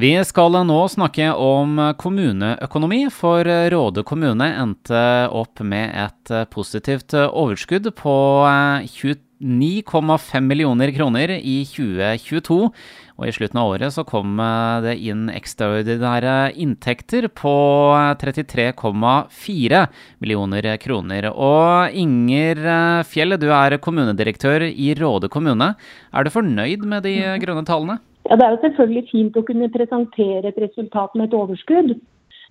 Vi skal nå snakke om kommuneøkonomi, for Råde kommune endte opp med et positivt overskudd på 29,5 millioner kroner i 2022. Og i slutten av året så kom det inn ekstraordinære inntekter på 33,4 millioner kroner. Og Inger Fjell, du er kommunedirektør i Råde kommune. Er du fornøyd med de grønne tallene? Ja, Det er jo selvfølgelig fint å kunne presentere et resultat med et overskudd.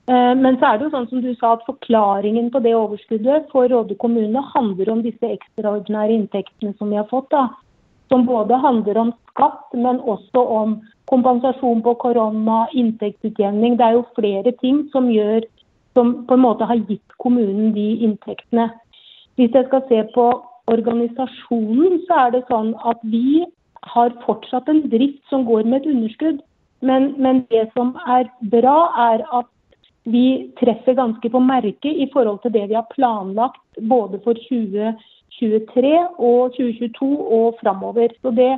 Men så er det jo sånn som du sa at forklaringen på det overskuddet for Råde kommune handler om disse ekstraordinære inntektene som vi har fått. da. Som både handler om skatt, men også om kompensasjon på korona, inntektsutjevning. Det er jo flere ting som gjør som på en måte har gitt kommunen de inntektene. Hvis jeg skal se på organisasjonen, så er det sånn at vi har fortsatt en drift som går med et underskudd. Men, men, det som er bra, er at vi treffer ganske på merket i forhold til det vi har planlagt både for 2023 og 2022 og framover. Så det,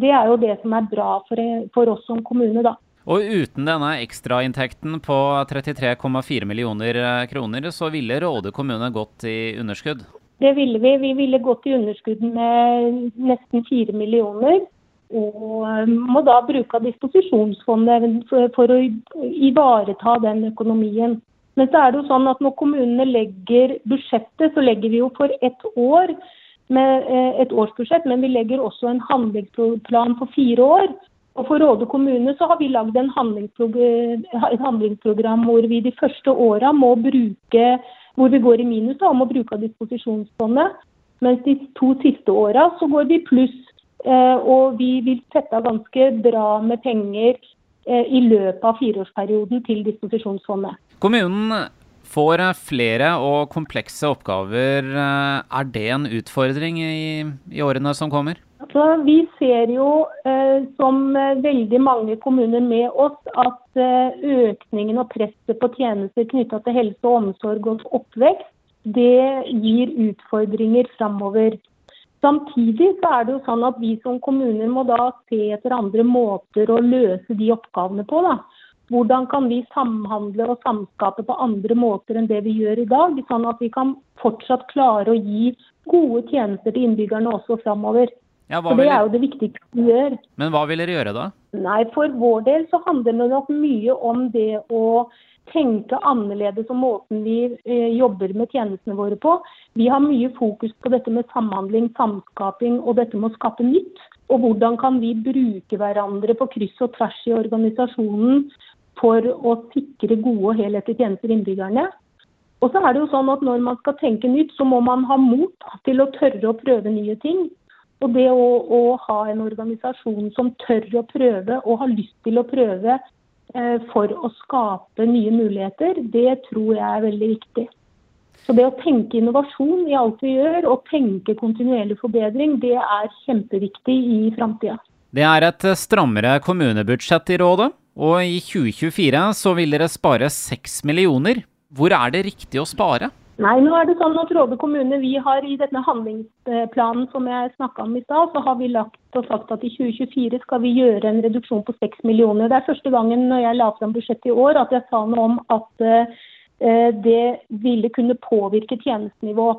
det, er jo det som er bra for, for oss som kommune, da. Og uten denne ekstrainntekten på 33,4 millioner kroner, så ville Råde kommune gått i underskudd? Det ville vi. Vi ville gått i underskudd med nesten 4 millioner. Og eh, må da bruke av disposisjonsfondet for å ivareta den økonomien. Men så er det jo sånn at når kommunene legger budsjettet, så legger vi jo for ett år med eh, et årsbudsjett, men vi legger også en handlingsplan for fire år. Og For Råde kommune så har vi lagd en et handlingsprogram hvor vi de første åra må bruke hvor vi går i minus da, om å bruke av disposisjonsfondet. Mens de to siste åra så går vi pluss. Eh, og vi vil sette av ganske bra med penger eh, i løpet av fireårsperioden til disposisjonsfondet. Kommunen får flere og komplekse oppgaver. Eh, er det en utfordring i, i årene som kommer? Altså, vi ser jo, eh, som veldig mange kommuner med oss, at eh, økningen og presset på tjenester knytta til helse og omsorg og oppvekst, det gir utfordringer framover. Samtidig så er det jo sånn at vi som kommuner må da se etter andre måter å løse de oppgavene på. da. Hvordan kan vi samhandle og samskape på andre måter enn det vi gjør i dag, sånn at vi kan fortsatt klare å gi gode tjenester til innbyggerne også framover. Ja, for Det er jo det viktigste vi gjør. Men hva vil dere gjøre da? Nei, For vår del så handler det nok mye om det å tenke annerledes om måten vi eh, jobber med tjenestene våre på. Vi har mye fokus på dette med samhandling, samskaping og dette med å skape nytt. Og hvordan kan vi bruke hverandre på kryss og tvers i organisasjonen for å sikre gode og helhetlige tjenester innbyggerne. Og så er det jo sånn at Når man skal tenke nytt, så må man ha mot til å tørre å prøve nye ting. Og det å, å, ha en organisasjon som tør å prøve og har lyst til å prøve eh, for å skape nye muligheter, det tror jeg er veldig viktig. Så det å tenke innovasjon i alt vi gjør, og tenke kontinuerlig forbedring, det er kjempeviktig i framtida. Det er et strammere kommunebudsjett i rådet, og i 2024 så vil dere spare 6 millioner. Hvor er det riktig å spare? Nei, nå er det sånn at Råde kommune vi har i denne handlingsplanen som jeg snakka om i stad, så har vi lagt og sagt at i 2024 skal vi gjøre en reduksjon på 6 millioner. Det er første gangen når jeg la fram budsjettet i år at jeg sa noe om at uh, det ville kunne påvirke tjenestenivå.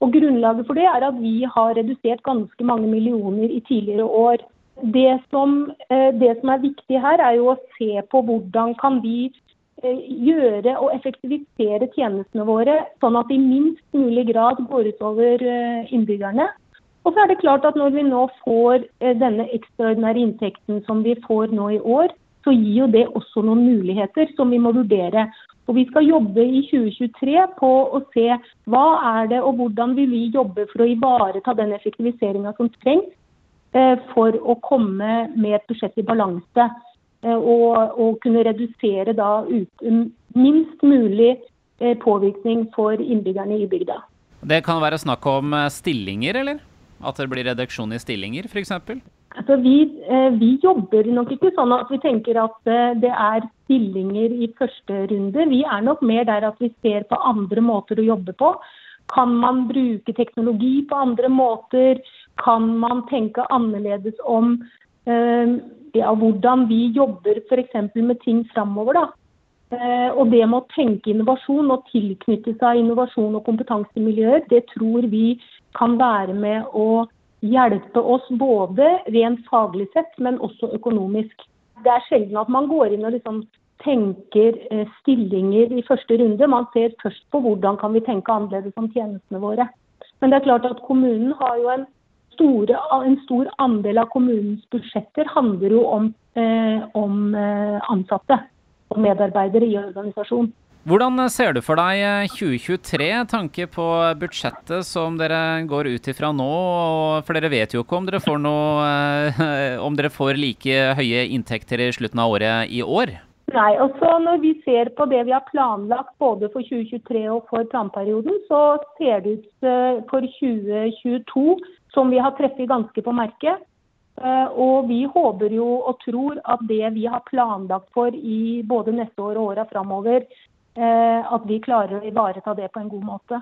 Og Grunnlaget for det er at vi har redusert ganske mange millioner i tidligere år. Det som, uh, det som er viktig her, er jo å se på hvordan kan vi Eh, gjøre og effektivisere tjenestene våre, sånn at det i minst mulig grad går utover eh, innbyggerne. Og så er det klart at Når vi nå får eh, denne ekstraordinære inntekten som vi får nå i år, så gir jo det også noen muligheter som vi må vurdere. Og Vi skal jobbe i 2023 på å se hva er det og hvordan vil vi jobbe for å ivareta den effektiviseringa som trengs for å komme med et budsjett i balanse. Eh, og, og kunne redusere da ut, minst mulig eh, påvirkning for innbyggerne i bygda. Det kan være snakk om eh, stillinger, eller? At det blir reduksjon i stillinger, f.eks.? Altså, vi, vi, jobber nok ikke sånn at vi tenker at det er stillinger i første runde. Vi er nok mer der at vi ser på andre måter å jobbe på. Kan man bruke teknologi på andre måter? Kan man tenke annerledes om av hvordan vi jobber f.eks. med ting framover. da. og det med å tenke innovasjon og tilknytte seg innovasjon og kompetansemiljøer, det tror vi kan være med å hjelpe oss både rent faglig sett, men også økonomisk. Det er sjelden at man går inn og liksom tenker eh, stillinger i første runde. Man ser først på hvordan kan vi tenke annerledes om tjenestene våre. Men det er klart at kommunen har jo en, store, en stor andel av kommunens budsjetter handler jo om, eh, om eh, ansatte og medarbeidere i organisasjonen. Hvordan ser du for deg 2023, eh, tanke på budsjettet som dere går ut ifra nå? For dere vet jo ikke om dere får noe Om dere får like høye inntekter i slutten av året i år? Nei, altså Når vi ser på det vi har planlagt både for 2023 og for planperioden, så ser det ut for 2022 som vi har treffet ganske på merket. Eh, og vi håper jo og tror at det vi har planlagt for i både neste år og åra framover, eh, at vi klarer å ivareta det på en god måte.